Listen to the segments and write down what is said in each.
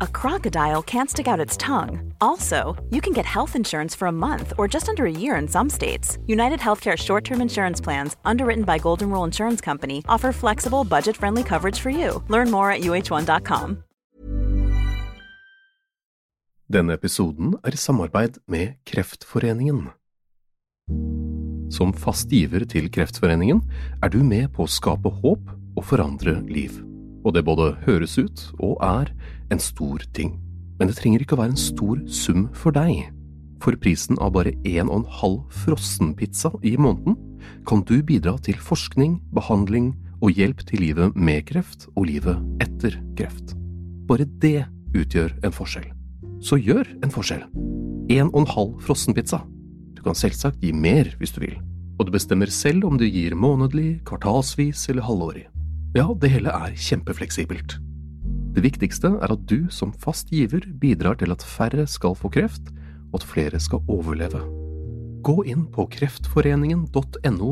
a crocodile can't stick out its tongue. Also, you can get health insurance for a month or just under a year in some states. United Healthcare short term insurance plans, underwritten by Golden Rule Insurance Company, offer flexible, budget friendly coverage for you. Learn more at uh1.com. Denne episoden er i samarbeid med Kreftforeningen. Som fast giver til Kreftforeningen er du med på å skape håp og forandre liv. Og det både høres ut og er en stor ting. Men det trenger ikke å være en stor sum for deg. For prisen av bare en og en halv frossenpizza i måneden kan du bidra til forskning, behandling og hjelp til livet med kreft og livet etter kreft. Bare det utgjør en forskjell. Så gjør en forskjell. En og en halv frossenpizza. Du kan selvsagt gi mer hvis du vil, og du bestemmer selv om du gir månedlig, kvartalsvis eller halvårig. Ja, det hele er kjempefleksibelt. Det viktigste er at du som fast giver bidrar til at færre skal få kreft, og at flere skal overleve. Gå inn på kreftforeningen.no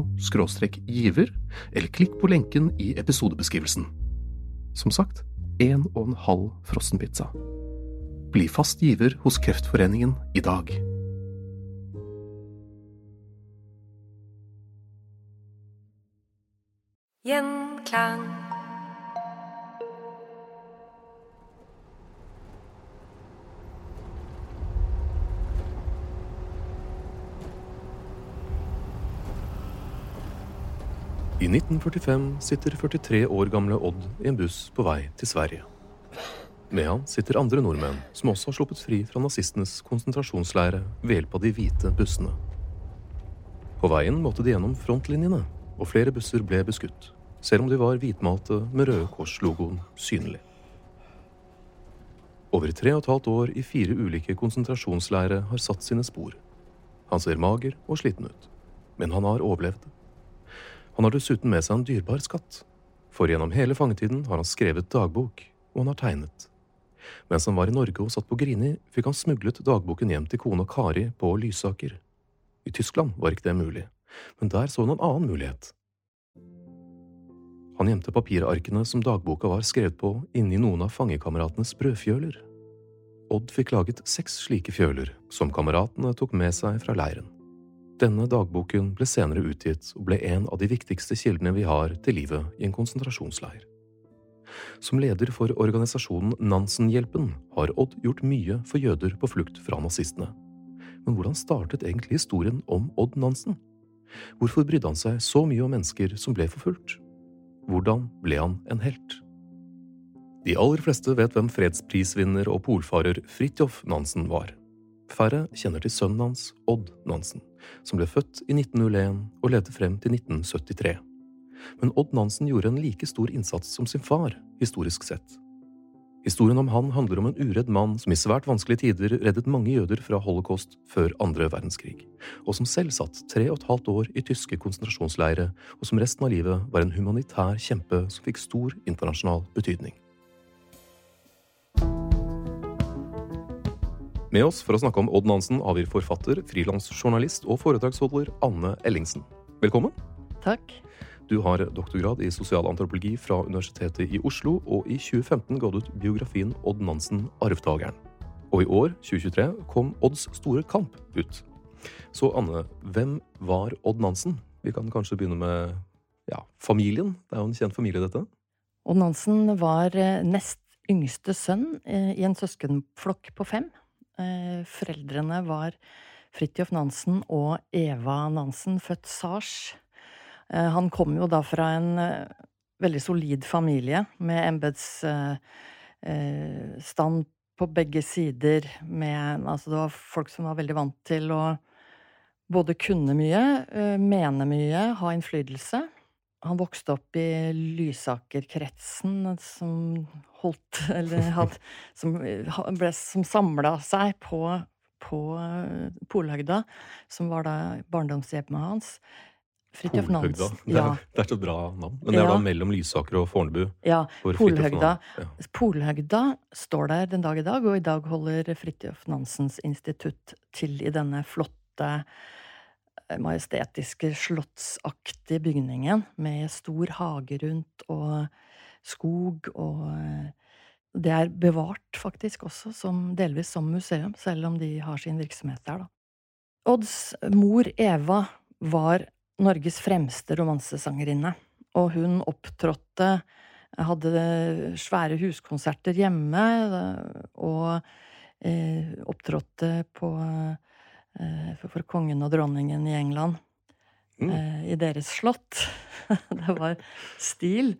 giver, eller klikk på lenken i episodebeskrivelsen. Som sagt, en og en halv frossenpizza. Bli fast giver hos Kreftforeningen i dag. Gjenklang. I 1945 sitter 43 år gamle Odd i en buss på vei til Sverige. Med han sitter andre nordmenn som også har sluppet fri fra nazistenes konsentrasjonsleire ved hjelp av de hvite bussene. På veien måtte de gjennom frontlinjene, og flere busser ble beskutt, selv om de var hvitmalte med Røde Kors-logoen synlig. Over tre og et halvt år i fire ulike konsentrasjonsleirer har satt sine spor. Han ser mager og sliten ut, men han har overlevd. Han har dessuten med seg en dyrebar skatt, for gjennom hele fangetiden har han skrevet dagbok, og han har tegnet. Mens han var i Norge og satt på Grini, fikk han smuglet dagboken hjem til kona Kari på Lysaker. I Tyskland var ikke det mulig, men der så han en annen mulighet. Han gjemte papirarkene som dagboka var skrevet på, inni noen av fangekameratenes brødfjøler. Odd fikk laget seks slike fjøler, som kameratene tok med seg fra leiren. Denne dagboken ble senere utgitt og ble en av de viktigste kildene vi har til livet i en konsentrasjonsleir. Som leder for organisasjonen Nansen-hjelpen har Odd gjort mye for jøder på flukt fra nazistene. Men hvordan startet egentlig historien om Odd Nansen? Hvorfor brydde han seg så mye om mennesker som ble forfulgt? Hvordan ble han en helt? De aller fleste vet hvem fredsprisvinner og polfarer Fridtjof Nansen var. Færre kjenner til sønnen hans, Odd Nansen, som ble født i 1901 og levde frem til 1973. Men Odd Nansen gjorde en like stor innsats som sin far, historisk sett. Historien om han handler om en uredd mann som i svært vanskelige tider reddet mange jøder fra holocaust før andre verdenskrig, og som selv satt tre og et halvt år i tyske konsentrasjonsleire, og som resten av livet var en humanitær kjempe som fikk stor internasjonal betydning. Med oss for å snakke om Odd Nansen vi forfatter, frilansjournalist og foredragsholder Anne Ellingsen. Velkommen. Takk. Du har doktorgrad i sosialantropologi fra Universitetet i Oslo, og i 2015 ga du ut biografien Odd Nansen, arvtakeren. Og i år, 2023, kom Odds store kamp ut. Så Anne, hvem var Odd Nansen? Vi kan kanskje begynne med ja, familien. Det er jo en kjent familie, dette. Odd Nansen var eh, nest yngste sønn eh, i en søskenflokk på fem. Eh, foreldrene var Fridtjof Nansen og Eva Nansen, født Sars. Han kom jo da fra en veldig solid familie med embetsstand på begge sider med Altså, det var folk som var veldig vant til å både kunne mye, mene mye, ha innflytelse. han vokste opp i Lysaker-kretsen, som holdt Eller hadde Som, som samla seg på, på Polhøgda, som var da barndomshjemmet hans. Fridtjof Nansen. Det, ja. det, er så bra navn. Men det ja. da mellom Lysaker og Fornebu. Ja. Polhøgda. Ja. Polhøgda står der den dag i dag, og i dag holder Fridtjof Nansens institutt til i denne flotte majestetiske, slottsaktige bygningen med stor hage rundt og skog og eh, Det er bevart faktisk også, som, delvis som museum, selv om de har sin virksomhet der, da. Odds mor Eva var Norges fremste romansesangerinne, og hun opptrådte hadde svære huskonserter hjemme, og eh, opptrådte på Eh, for, for, kongen og dronningen i England. Mm. Eh, I deres slott. det var stil.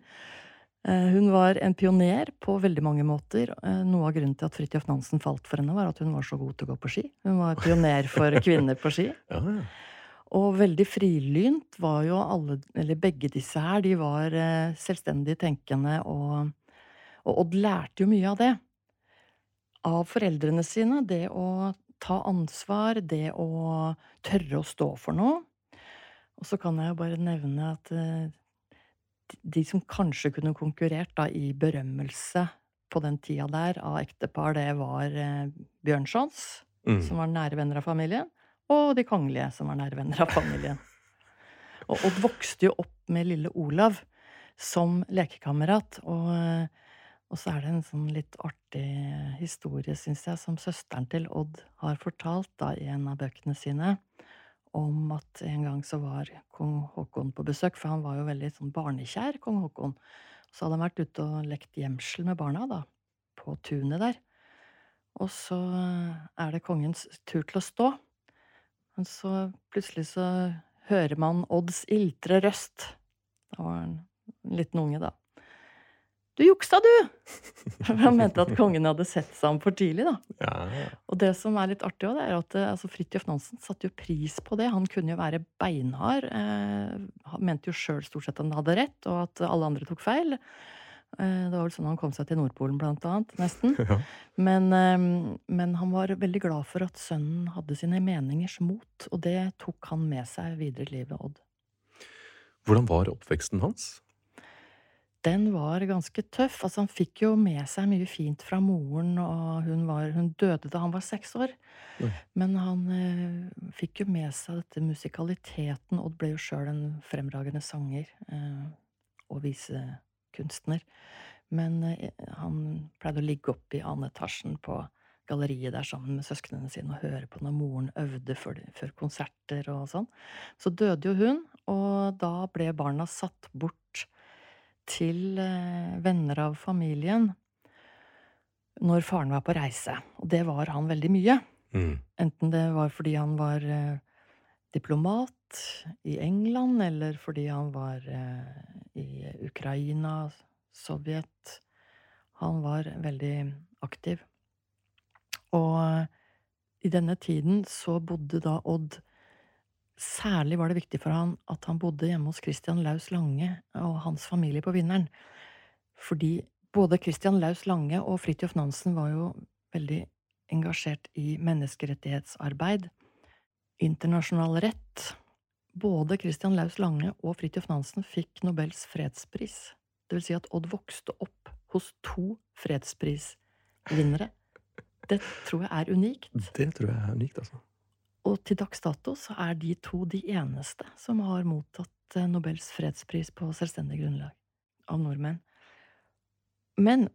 Eh, hun var en pioner på veldig mange måter. Noe av grunnen til at Fridtjof Nansen falt for henne, var at hun var så god til å gå på ski. Hun var pioner for kvinner på ski. ja, ja. Og veldig frilynt var jo alle, eller begge disse her, de var selvstendig tenkende, og, og Odd lærte jo mye av det. Av foreldrene sine. Det å ta ansvar, det å tørre å stå for noe. Og så kan jeg jo bare nevne at eh, de som kanskje kunne konkurrert da i berømmelse på den tida der av ektepar, det var eh, Bjørnsons, mm. som var nære venner av familien, og de kongelige, som var nære venner av familien. Og Odd vokste jo opp med lille Olav som lekekamerat, og og så er det en sånn litt artig historie, syns jeg, som søsteren til Odd har fortalt da i en av bøkene sine, om at en gang så var kong Haakon på besøk, for han var jo veldig sånn barnekjær, kong Haakon. Så hadde han vært ute og lekt gjemsel med barna, da, på tunet der. Og så er det kongens tur til å stå. Men så plutselig så hører man Odds iltre røst. Da var han en liten unge, da. Du juksa, du! Han mente at kongen hadde sett seg om for tidlig, da. Ja, ja. Og det som er litt artig òg, er at eh, altså, Fridtjof Nansen satte jo pris på det. Han kunne jo være beinhard. Eh, mente jo sjøl stort sett at han hadde rett, og at alle andre tok feil. Eh, det var vel sånn han kom seg til Nordpolen, blant annet. Nesten. Ja. Men, eh, men, han var veldig glad for at sønnen hadde sine meningers mot, og det tok han med seg videre i livet, Odd. Hvordan var oppveksten hans? den var ganske tøff. Altså, han fikk jo med seg mye fint fra moren, og hun, var, hun døde da han var seks år. Mm. Men han eh, fikk jo med seg dette musikaliteten. Odd ble jo sjøl en fremragende sanger eh, og visekunstner. Men eh, han pleide å ligge oppe i annen på galleriet der sammen med søsknene sine og høre på når moren øvde før, før konserter og sånn. Så døde jo hun, og da ble barna satt bort til eh, venner av familien når faren var på reise. Og det var han veldig mye. Mm. Enten det var fordi han var eh, diplomat i England, eller fordi han var eh, i Ukraina, Sovjet. Han var veldig aktiv. Og i denne tiden så bodde da Odd Særlig var det viktig for han at han bodde hjemme hos Christian Laus Lange og hans familie på Vinneren. Fordi både Christian Laus Lange og Fridtjof Nansen var jo veldig engasjert i menneskerettighetsarbeid, internasjonal rett. Både Christian Laus Lange og Fridtjof Nansen fikk Nobels fredspris. Det vil si at Odd vokste opp hos to fredsprisvinnere. Det tror jeg er unikt. Det tror jeg er unikt, altså. Og til dags dato så er de to de eneste som har mottatt eh, Nobels fredspris på selvstendig grunnlag av nordmenn. Men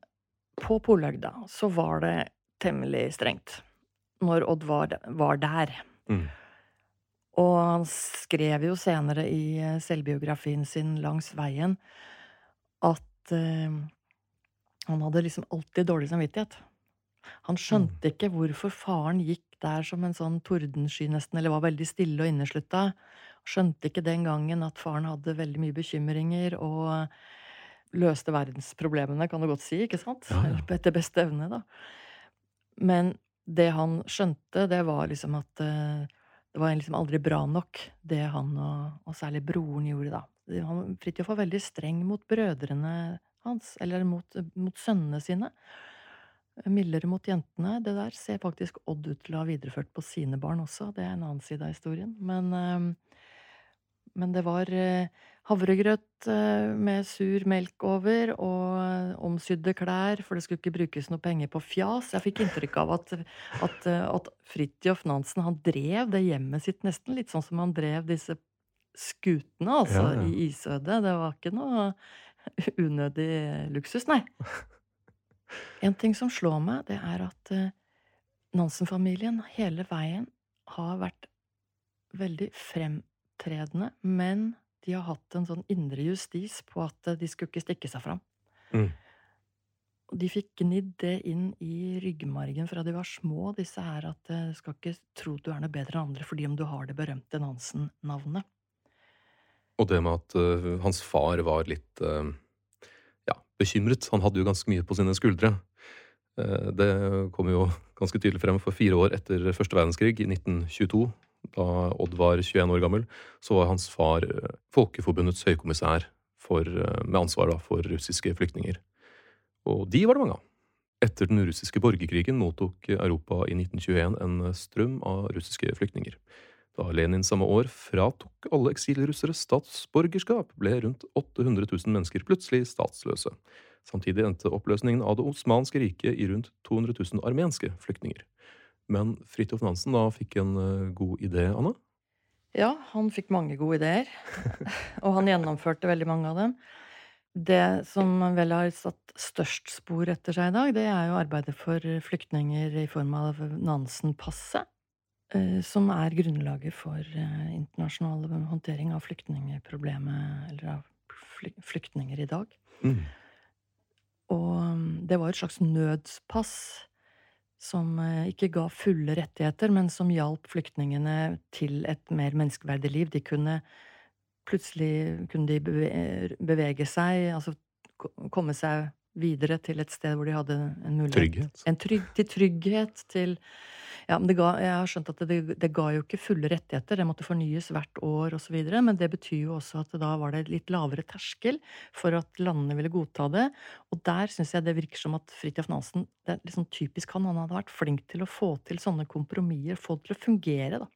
på Polhøgda så var det temmelig strengt når Odd var, var der. Mm. Og han skrev jo senere i eh, selvbiografien sin Langs veien at uh, han hadde liksom alltid dårlig samvittighet. Han skjønte mm. ikke hvorfor faren gikk der som en sånn tordensky, nesten, eller var veldig stille og inneslutta. Skjønte ikke den gangen at faren hadde veldig mye bekymringer og løste verdensproblemene, kan du godt si, ikke sant? Ja, ja. Etter beste evne, da. Men det han skjønte, det var liksom at uh, det var liksom aldri bra nok, det han og, og, særlig broren gjorde, da. han, Fridtjof var veldig streng mot brødrene hans, eller mot, mot sønnene sine. Mildere mot jentene. Det der ser faktisk Odd ut til å ha videreført på sine barn også. Det er en annen side av historien. Men, men det var havregrøt med sur melk over og omsydde klær, for det skulle ikke brukes noe penger på fjas. Jeg fikk inntrykk av at, at, at Fridtjof Nansen han drev det hjemmet sitt nesten litt sånn som han drev disse skutene, altså, ja, ja. i isødet. Det var ikke noe unødig luksus, nei. En ting som slår meg, det er at uh, Nansen-familien hele veien har vært veldig fremtredende, men de har hatt en sånn indre justis på at de skulle ikke stikke seg fram. Mm. De fikk gnidd det inn i ryggmargen fra de var små, disse her at du skal ikke tro du er noe bedre enn andre fordi om du har det berømte Nansen-navnet. Og det med at uh, hans far var litt uh, ja, bekymret. Han hadde jo ganske mye på sine skuldre. Uh, det kom jo ganske tydelig frem for fire år etter første verdenskrig, i 1922. Da Odd var 21 år gammel, så var hans far Folkeforbundets høykommissær for, med ansvar da, for russiske flyktninger. Og de var det mange av. Etter den russiske borgerkrigen mottok Europa i 1921 en strøm av russiske flyktninger. Da Lenin samme år fratok alle eksilrussere statsborgerskap, ble rundt 800 000 mennesker plutselig statsløse. Samtidig endte oppløsningen av det osmanske riket i rundt 200 000 armenske flyktninger. Men Fridtjof Nansen da fikk en eh, god idé, Anne? Ja, han fikk mange gode ideer. og han gjennomførte veldig mange av dem. Det som vel har satt størst spor etter seg i dag, det er jo arbeidet for flyktninger i form av Nansen-passet. Eh, som er grunnlaget for eh, internasjonal håndtering av flyktningproblemet, eller av flyktninger i dag. Mm. Og mm, det var et slags nødspass som eh, ikke ga fulle rettigheter, men som hjalp flyktningene til et mer menneskeverdig liv. De kunne plutselig kunne de bevege seg, altså komme seg videre til et sted hvor de hadde en mulighet Trygghet. En trygg, til trygghet, til ja, men ga, jeg har skjønt at det, det, ga jo ikke fulle rettigheter. Det måtte fornyes hvert år osv. Men det betyr jo også at da var det litt lavere terskel for at landene ville godta det. Og der syns jeg det virker som at Fridtjof Nansen det er liksom typisk han. Han hadde vært flink til å få til sånne kompromisser, få det til å fungere. da.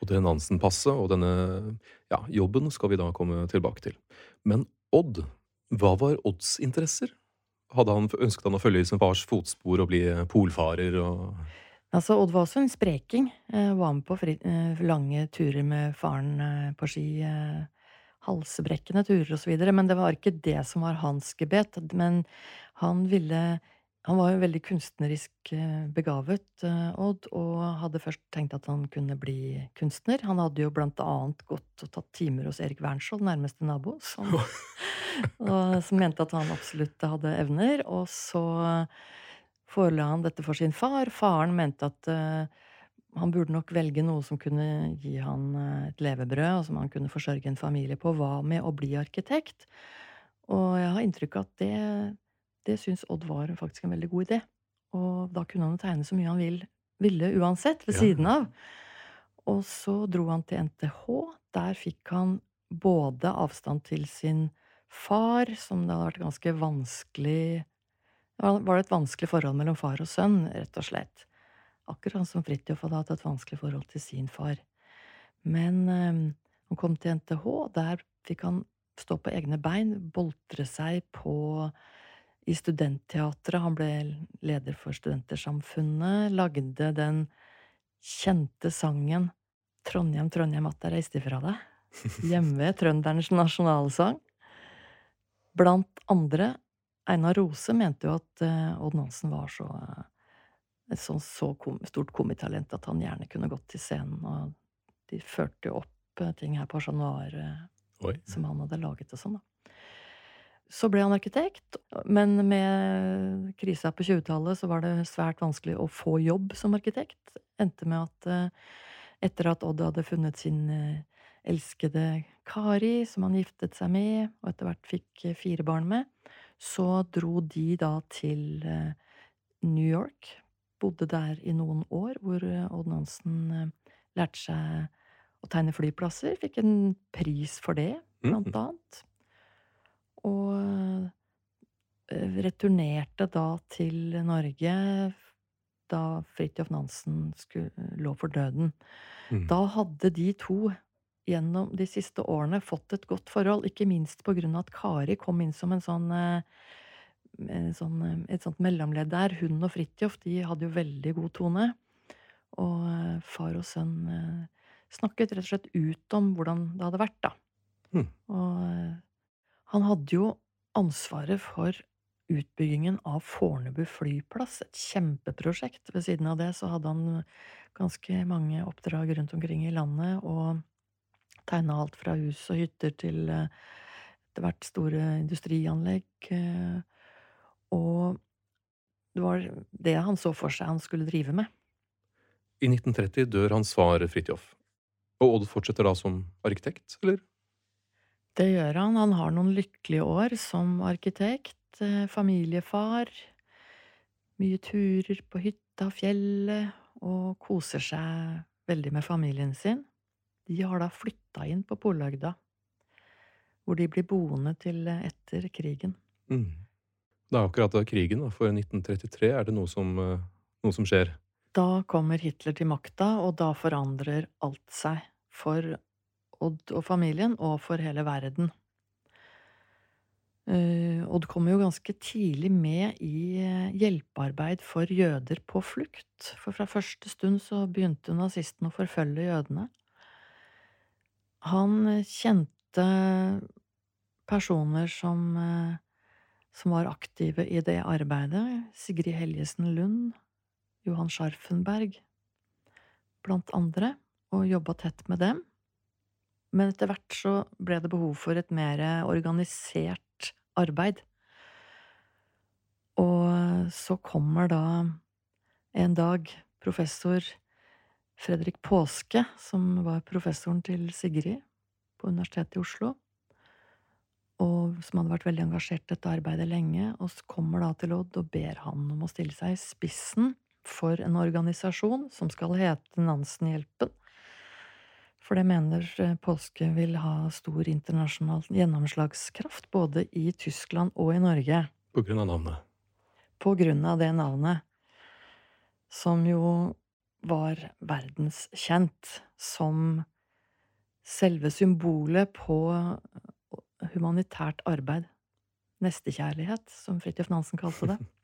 Og det Nansen-passet og denne ja, jobben skal vi da komme tilbake til. Men Odd, hva var Odds interesser? Hadde han ønsket han å følge i sin fars fotspor og bli polfarer? og... Altså, Odd var også en spreking. Eh, var med på fri, eh, lange turer med faren eh, på ski. Halsebrekkende turer og så videre. Men det var ikke det som var hans gebet. Men han ville Han var jo veldig kunstnerisk begavet, Odd, og hadde først tenkt at han kunne bli kunstner. Han hadde jo blant annet gått og tatt timer hos Erik Wernskjold, nærmeste nabo, som, og, som mente at han absolutt hadde evner. Og så forela han dette for sin far. Faren mente at uh, han burde nok velge noe som kunne gi han et levebrød, og som han kunne forsørge en familie på. Hva med å bli arkitekt? Og jeg har inntrykk av at det, det syns Odd var faktisk en veldig god idé. Og da kunne han tegne så mye han vil, ville uansett, ved ja. siden av. Og så dro han til NTH. Der fikk han både avstand til sin far, som det hadde vært ganske vanskelig var det et vanskelig forhold mellom far og sønn, rett og slett. Akkurat som Fridtjof hadde hatt et vanskelig forhold til sin far. Men øh, han kom til NTH, der fikk han stå på egne bein, boltre seg på i studentteatret. Han ble leder for Studentersamfunnet, lagde den kjente sangen Trondheim, Trondheim, att jeg reiste fra deg. Hjemme, trøndernes nasjonalsang. Blant andre Einar Rose mente jo at uh, Odd Nansen var så uh, et sånn så kom, stort komitalent at han gjerne kunne gått til scenen. Og de førte jo opp uh, ting her på Chat Noir som han hadde laget og sånn, da. Så ble han arkitekt, men med krisa på 20-tallet så var det svært vanskelig å få jobb som arkitekt. Endte med at etter at Odd hadde funnet sin elskede Kari, som han giftet seg med, og etter hvert fikk fire barn med, så dro de da til eh, New York. Bodde der i noen år, hvor eh, Odd Nansen eh, lærte seg å tegne flyplasser. Fikk en pris for det. blant Mm. annet. Og eh, returnerte da til Norge da Fridtjof Nansen skulle, lå for døden. Mm. Da hadde de to gjennom de siste årene fått et godt forhold, ikke minst på grunn av at Kari kom inn som en sånn, eh, en sånn eh, et sånt mellomledd der. Hun og Fridtjof de hadde jo veldig god tone. Og far og sønn snakket rett og slett ut om hvordan det hadde vært, da. Mm. Og han hadde jo ansvaret for utbyggingen av Fornebu flyplass, et kjempeprosjekt. Ved siden av det så hadde han ganske mange oppdrag rundt omkring i landet, og tegna alt fra hus og hytter til eh, etter hvert store industrianlegg. eh, Og det var det han så for seg han skulle drive med. I 1930 dør hans far Fridtjof. Og Odd fortsetter da som arkitekt, eller? Det gjør han. Han har noen lykkelige år som arkitekt, eh, familiefar. Mye turer på hytta, fjellet, og koser seg veldig med familien sin. De har da flytta inn på Polhøgda, hvor de blir boende til eh, etter krigen. Mm. Det er akkurat da krigen, for 1933 er det noe som, eh, noe som skjer. Da kommer Hitler til makta, og da forandrer alt seg for Odd og familien, og for hele verden. Eh, Odd kommer jo ganske tidlig med i eh, hjelpearbeid for jøder på flukt, for fra første stund så begynte nazistene å forfølge jødene. Han eh, kjente personer som, som var aktive i det arbeidet. Sigrid Helgesen Lund, Johan Scharfenberg, blant andre, og jobba tett med dem. Men etter hvert så ble det behov for et mer organisert arbeid. Og så kommer da en dag professor Fredrik Påske, som var professoren til Sigrid på Universitetet i Oslo, og som hadde vært veldig engasjert i dette arbeidet lenge, og så kommer da til Odd og ber han om å stille seg i spissen for en organisasjon som skal hete Nansenhjelpen. For det mener eh, Påske vil ha stor internasjonal gjennomslagskraft både i Tyskland og i Norge. På grunn av navnet. På grunn av det navnet, som jo var verdenskjent som selve symbolet på humanitært arbeid. Nestekjærlighet, som Fridtjof Nansen kalte det.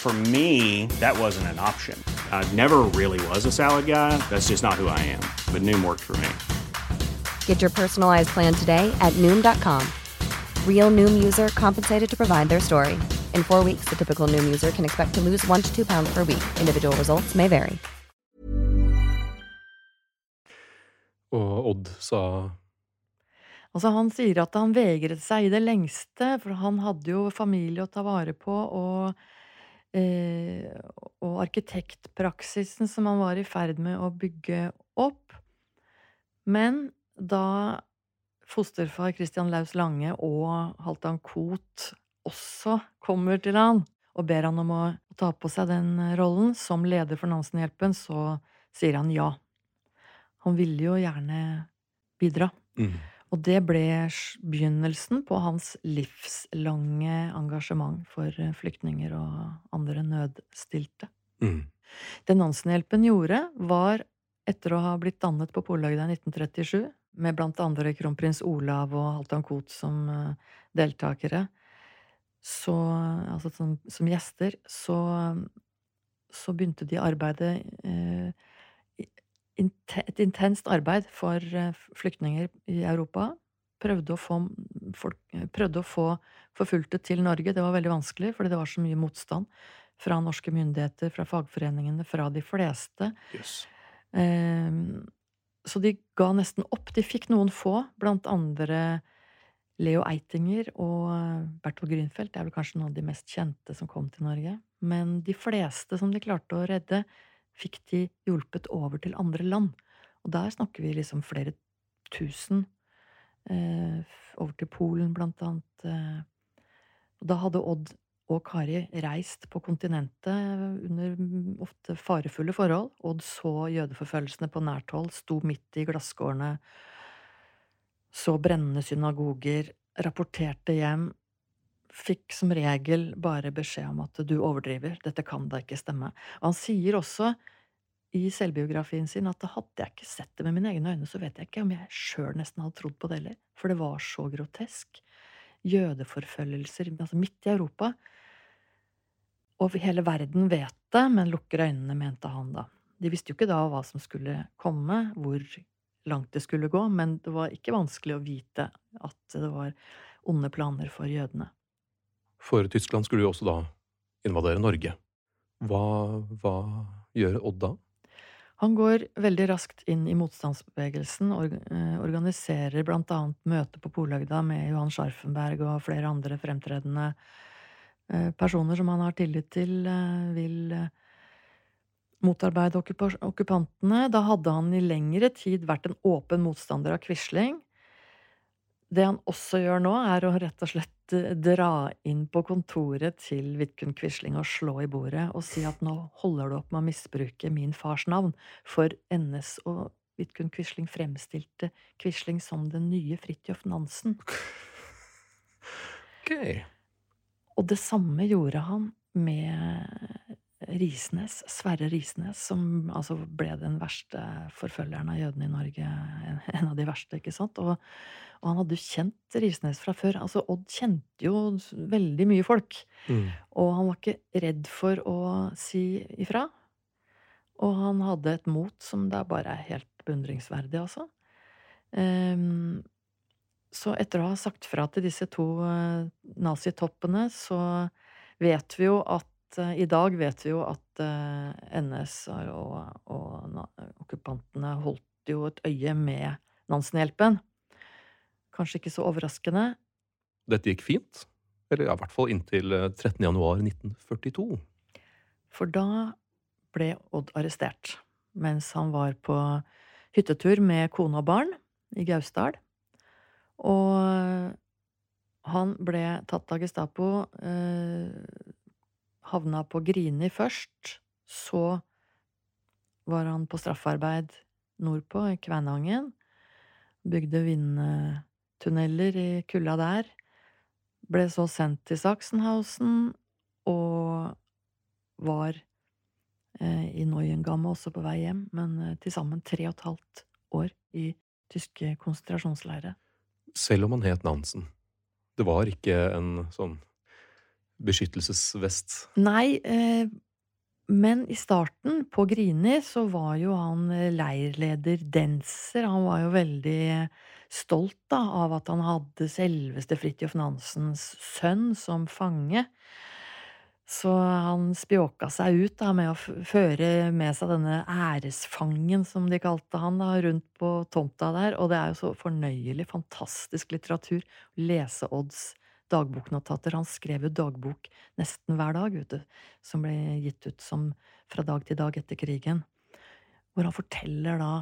For me, that wasn't an option. I never really was a salad guy. That's just not who I am. But Noom worked for me. Get your personalized plan today at Noom.com. Real Noom user compensated to provide their story. In four weeks, the typical Noom user can expect to lose one to two pounds per week. Individual results may vary. Og Odd sa Altså, han sier at han vegret seg i det lengste, for han hadde jo familie å ta vare på, og, og arkitektpraksisen som han var i ferd med å bygge opp. Men da fosterfar Christian Laus Lange og Halvdan Koht også kommer til han og ber han om å ta på seg den rollen som leder for Nansenhjelpen, så sier han ja. Han ville jo gjerne bidra. mm. Og det ble begynnelsen på hans livslange engasjement for eh, flyktninger og andre nødstilte. Mm. Det Nansenhjelpen gjorde, var etter å ha blitt dannet på Polhøgda i 1937, med blant andre kronprins Olav og Halvdan Koht som uh, deltakere, så Altså som, som gjester, så, så begynte de arbeidet uh, Et intenst arbeid for uh, flyktninger i Europa. Prøvde å, få folk, prøvde å få forfulgte til Norge. Det var veldig vanskelig, fordi det var så mye motstand fra norske myndigheter, fra fagforeningene, fra de fleste. Yes. Ehm, så de ga nesten opp. De fikk noen få, blant andre Leo Eitinger og Berthold Grünfeldt. Det er vel kanskje noen av de mest kjente som kom til Norge. Men de fleste som de klarte å redde, fikk de hjulpet over til andre land. Og der snakker vi liksom flere tusen. Eh, over til Polen, blant annet. Eh. Da hadde Odd og Kari reist på kontinentet under ofte farefulle forhold. Odd så jødeforfølgelsene på nært hold, sto midt i glasskårene, så brennende synagoger, rapporterte hjem, fikk som regel bare beskjed om at du overdriver, dette kan da ikke stemme. Og han sier også i selvbiografien sin at hadde jeg ikke sett det med mine egne øyne, så vet jeg ikke om jeg sjøl nesten hadde trodd på det heller, for det var så grotesk. Jødeforfølgelser altså midt i Europa og hele verden vet det, men lukker øynene, mente han da. De visste jo ikke da hva som skulle komme, hvor langt det skulle gå, men det var ikke vanskelig å vite at det var onde planer for jødene. For Tyskland skulle jo også da invadere Norge. Hva, hva gjør Odd da? Han går veldig raskt inn i motstandsbevegelsen, og eh, organiserer blant annet møte på Polhøgda med Johan Scharfenberg og flere andre fremtredende Eh, personer som han har tillit til, eh, vil motarbeide okkupantene. Da hadde han i lengre tid vært en åpen motstander av Quisling. Det han også gjør nå, er å rett og slett dra inn på kontoret til Vidkun Quisling og slå i bordet og si at nå holder du opp med å misbruke min fars navn, for NS og Vidkun Quisling fremstilte Quisling som den nye Fridtjof Nansen. Okay. Og det samme gjorde han med Risnes, Sverre Risnes, som altså ble den verste forfølgeren av jødene i Norge. En av de verste, ikke sant? Og, og han hadde jo kjent Risnes fra før. Altså, Odd kjente jo veldig mye folk. Mm. Og han var ikke redd for å si ifra. Og han hadde et mot som da bare er helt beundringsverdig, altså. Um, så etter å ha sagt fra til disse to uh, nazitoppene, så vet vi jo at I dag vet vi jo at eh, NS og, og okkupantene holdt jo et øye med Nansen-hjelpen. Kanskje ikke så overraskende. Dette gikk fint? Eller ja, i hvert fall inntil 13. januar 1942. For da ble Odd arrestert mens han var på hyttetur med kone og barn i Gausdal. Og han ble tatt av Gestapo, eh, havna på Grini først. Så var han på straffarbeid nordpå, i Kvænangen. Bygde vindtunneler i kulda der. Ble så sendt til Sachsenhausen og var eh, i Neuengamme også på vei hjem, men eh, til sammen tre og et halvt år i tyske konsentrasjonsleirer selv om han het Nansen. Det var ikke en sånn beskyttelsesvest? Nei, eh, men i starten, på Grini, så var jo han leirleder Denser. Han var jo veldig stolt da, av at han hadde selveste Fridtjof Nansens sønn som fange. Så han spjåka seg ut da, med å føre med seg denne æresfangen, som de kalte han, da, rundt på tomta der. Og det er jo så fornøyelig, fantastisk litteratur å lese Odds dagboknotater. Han skrev jo dagbok nesten hver dag, du, som ble gitt ut som fra dag til dag etter krigen. Hvor han forteller da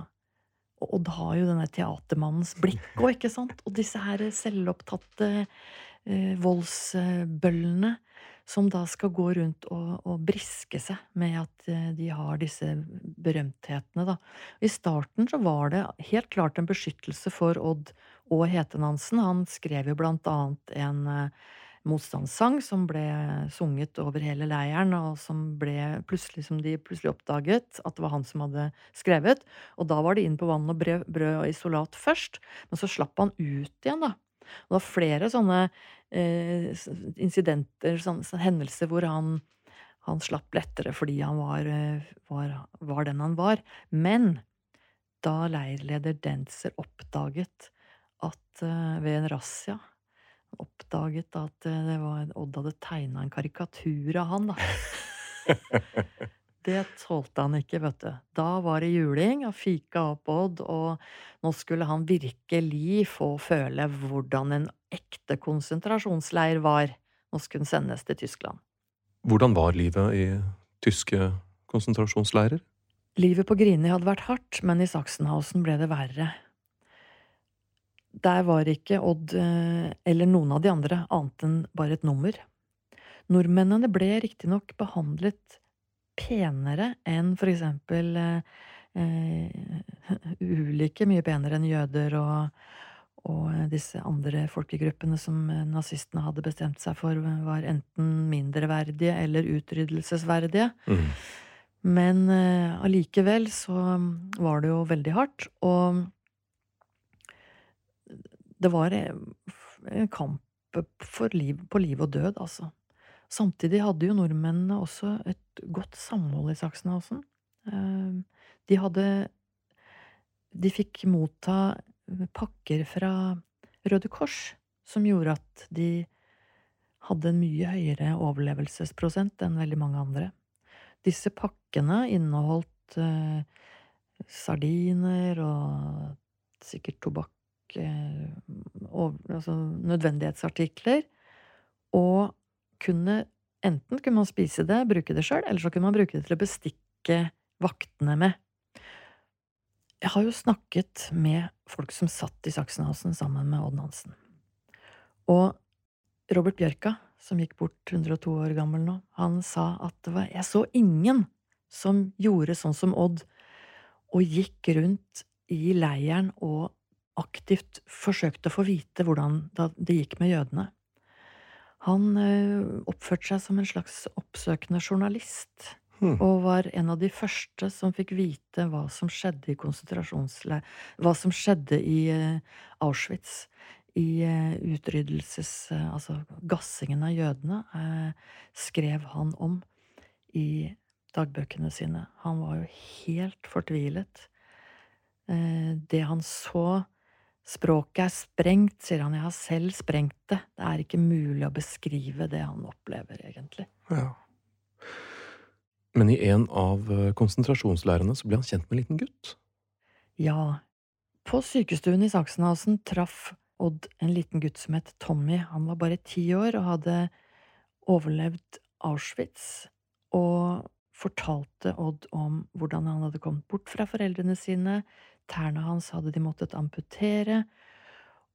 Og Odd har jo denne teatermannens blikk òg, ikke sant? Og disse her selvopptatte eh, voldsbøllene som da skal gå rundt og, og, briske seg med at eh, de har disse berømthetene, da. I starten så var det helt klart en beskyttelse for Odd og Hetenansen. Han skrev jo blant annet en uh, motstandssang som ble sunget over hele leiren, og som ble plutselig, som de plutselig oppdaget at det var han som hadde skrevet. Og da var det inn på vann og brød, brød og isolat først, men så slapp han ut igjen, da. Og det var flere sånne eh, incidenter, sånne, sånne, hendelser hvor han, han slapp lettere fordi han var, eh, var, var den han var. Men da leirleder Dentzer oppdaget at uh, ved en razzia Oppdaget at uh, det var, Odd hadde tegna en karikatur av han, da. det tålte han ikke, vet du. Da var det juling og fika opp Odd, og nå skulle han virkelig få føle hvordan en ekte konsentrasjonsleir var. Nå skulle han sendes til Tyskland. Hvordan var livet i tyske konsentrasjonsleirer? Livet på Grini hadde vært hardt, men i Sachsenhausen ble det verre. Der var ikke Odd eh, eller noen av de andre annet enn bare et nummer. Nordmennene ble riktignok behandlet penere enn for eksempel eh, eh ulike, mye penere enn jøder og, og disse andre folkegruppene som nazistene hadde bestemt seg for var enten mindreverdige eller utryddelsesverdige. Mm. Men allikevel eh, så var det jo veldig hardt, og det var en kamp liv, på liv og død, altså. Samtidig hadde jo nordmennene også et godt samhold i Sachsenhausen. Uh, de hadde De fikk motta pakker fra Røde Kors som gjorde at de hadde en mye høyere overlevelsesprosent enn veldig mange andre. Disse pakkene inneholdt eh, sardiner og sikkert tobakk eh, og, altså nødvendighetsartikler. Og kunne Enten kunne man spise det, bruke det sjøl, eller så kunne man bruke det til å bestikke vaktene med. Jeg har jo snakket med folk som satt i Sachsenhausen sammen med Odd Nansen. Og Robert Bjørka, som gikk bort 102 år gammel nå, han sa at det var Jeg så ingen som gjorde sånn som Odd, og gikk rundt i leiren og aktivt forsøkte å få vite hvordan det gikk med jødene. Han eh, oppførte seg som en slags oppsøkende journalist. Hmm. Og var en av de første som fikk vite hva som skjedde i konsentrasjonsleir Hva som skjedde i eh, Auschwitz i eh, utryddelses... Altså gassingen av jødene, skrev han om i dagbøkene sine. Han var jo helt fortvilet. Det han så Språket er sprengt, sier han. Jeg har selv sprengt det. Det er ikke mulig å beskrive det han opplever, egentlig. Ja. Men i en av konsentrasjonsleirene så ble han kjent med en liten gutt? Ja. På sykestuen i Sachsenhausen traff Odd en liten gutt som het Tommy. Han var bare ti år og hadde overlevd Auschwitz, og fortalte Odd om hvordan han hadde kommet bort fra foreldrene sine, tærne hans hadde de måttet amputere,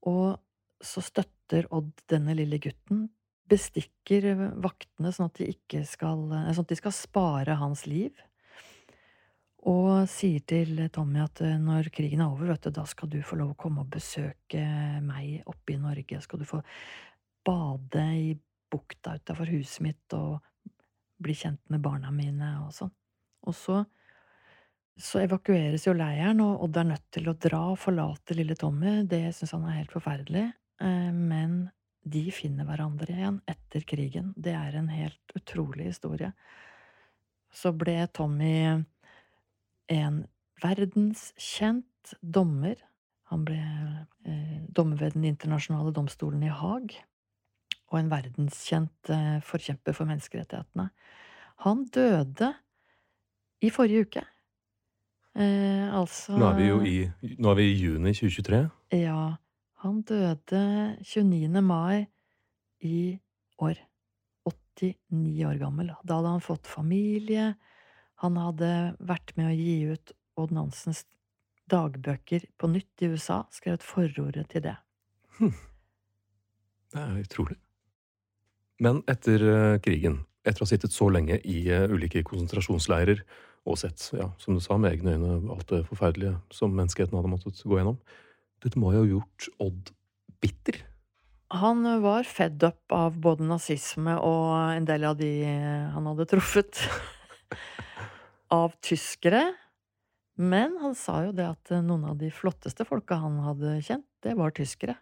og så støtter Odd denne lille gutten, bestikker vaktene sånn at de ikke skal, sånn at de skal spare hans liv og sier til Tommy at eh, når krigen er over, vet du, da skal du få lov å komme og besøke meg oppe i Norge. Skal du få bade i bukta utafor huset mitt og bli kjent med barna mine og sånn. Og så, så evakueres jo leiren, og Odd er nødt til å dra og forlate lille Tommy. Det syns han er helt forferdelig. Eh, men de finner hverandre igjen etter krigen. Det er en helt utrolig historie. Så ble Tommy en verdenskjent dommer. Han ble eh, dommer ved Den internasjonale domstolen i Haag, og en verdenskjent eh, forkjemper for menneskerettighetene. Han døde i forrige uke. Eh, altså Nå er vi jo i, nå er vi i juni 2023. Ja. Han døde 29. mai i år. 89 år gammel. Da hadde han fått familie. Han hadde vært med å gi ut Odd Nansens dagbøker på nytt i USA, skrevet forordet til det. Hm. Det er utrolig. Men etter uh, krigen, etter å ha sittet så lenge i uh, ulike konsentrasjonsleirer og sett, ja, som du sa, med egne øyne alt det forferdelige som menneskeheten hadde måttet gå gjennom, dette må jo ha gjort Odd bitter? Han var fed up av både nazisme og en del av de han hadde truffet av tyskere. Men han sa jo det at noen av de flotteste folka han hadde kjent, det var tyskere.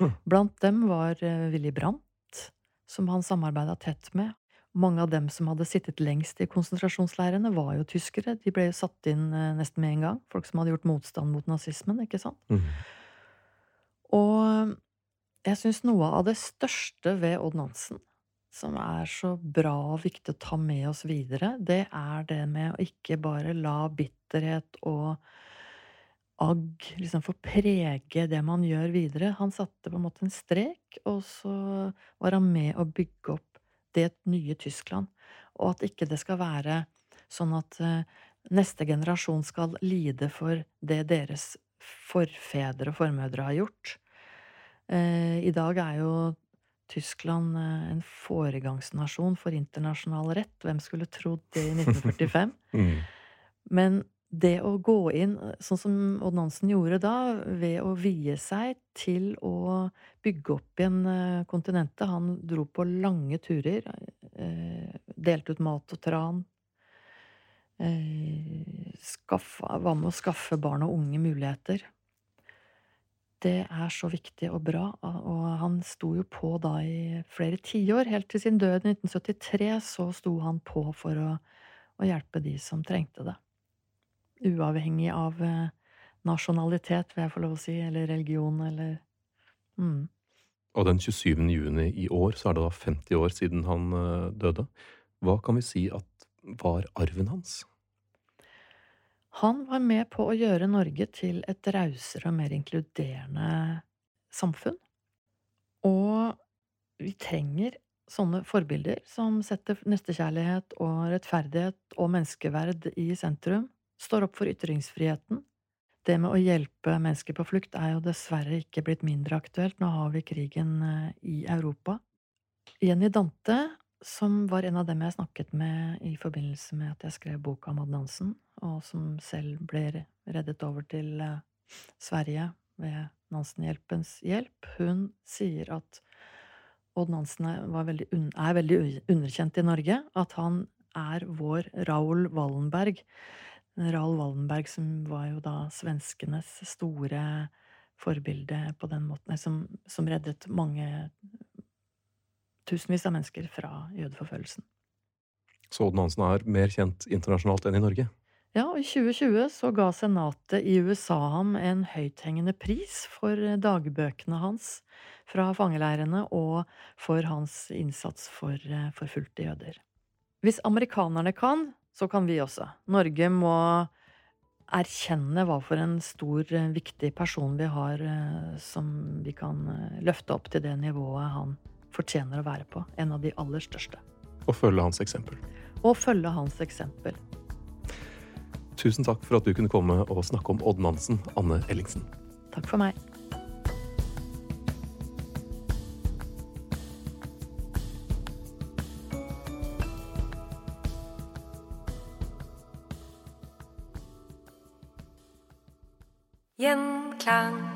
Hm. Blant dem var eh, Willy Brandt, som han samarbeida tett med. Mange av dem som hadde sittet lengst i konsentrasjonsleirene, var jo tyskere. De ble jo satt inn eh, nesten med en gang. Folk som hadde gjort motstand mot nazismen, ikke sant? Mm. Og jeg syns noe av det største ved Odd Nansen, som er så bra og viktig å ta med oss videre, det er det med å ikke bare la bitterhet og agg liksom få prege det man gjør videre. Han satte på en måte en strek, og så var han med å bygge opp det nye Tyskland. Og at ikke det skal være sånn at eh, neste generasjon skal lide for det deres forfedre og formødre har gjort. Eh, I dag er jo Tyskland eh, en foregangsnasjon for internasjonal rett. Hvem skulle trodd det i 1945? Mm. Men det å gå inn, sånn som Odd Nansen gjorde da, ved å vie seg til å bygge opp igjen eh, kontinentet Han dro på lange turer, eh, delte ut mat og tran. Eh, skaffa, var med å skaffe barn og unge muligheter. Det er så viktig og bra, og han sto jo på da i flere tiår. Helt til sin død i 1973 så sto han på for å, å hjelpe de som trengte det uavhengig av eh, nasjonalitet, vil jeg få lov å si, eller religion, eller mm. Og den 27. juni i år så er det da 50 år siden han eh, døde. Hva kan vi si at var arven hans? Han var med på å gjøre Norge til et rausere og mer inkluderende samfunn. Og vi trenger sånne forbilder som setter nestekjærlighet og rettferdighet og menneskeverd i sentrum står opp for ytringsfriheten. Det med å hjelpe mennesker på flukt er jo dessverre ikke blitt mindre aktuelt. Nå har vi krigen eh, i Europa. Jenny Dante, som var en av dem jeg snakket med i forbindelse med at jeg skrev boka om Odd Nansen, og som selv ble reddet over til eh, Sverige ved Nansenhjelpens hjelp, hun sier at Odd Nansen er veldig, er veldig underkjent i Norge. At han er vår Raoul Wallenberg. Raoul Wallenberg, som var jo da svenskenes store forbilde på den måten, som, som reddet mange tusenvis av mennesker fra jødeforfølgelsen. Så Odd Nansen er mer kjent internasjonalt enn i Norge? Ja, og i 2020 så ga senatet i USA ham en høythengende pris for dagbøkene hans fra fangeleirene og for hans innsats for forfulgte jøder. Hvis amerikanerne kan, så kan vi også. Norge må erkjenne hva for en stor, eh, viktig person vi har eh, som vi kan eh, løfte opp til det nivået han fortjener å være på. En av de aller største. Og følge hans eksempel. Og følge hans eksempel. Tusen takk for at du kunne komme og snakke om Odd Nansen, Anne Ellingsen. Takk for meg. 想。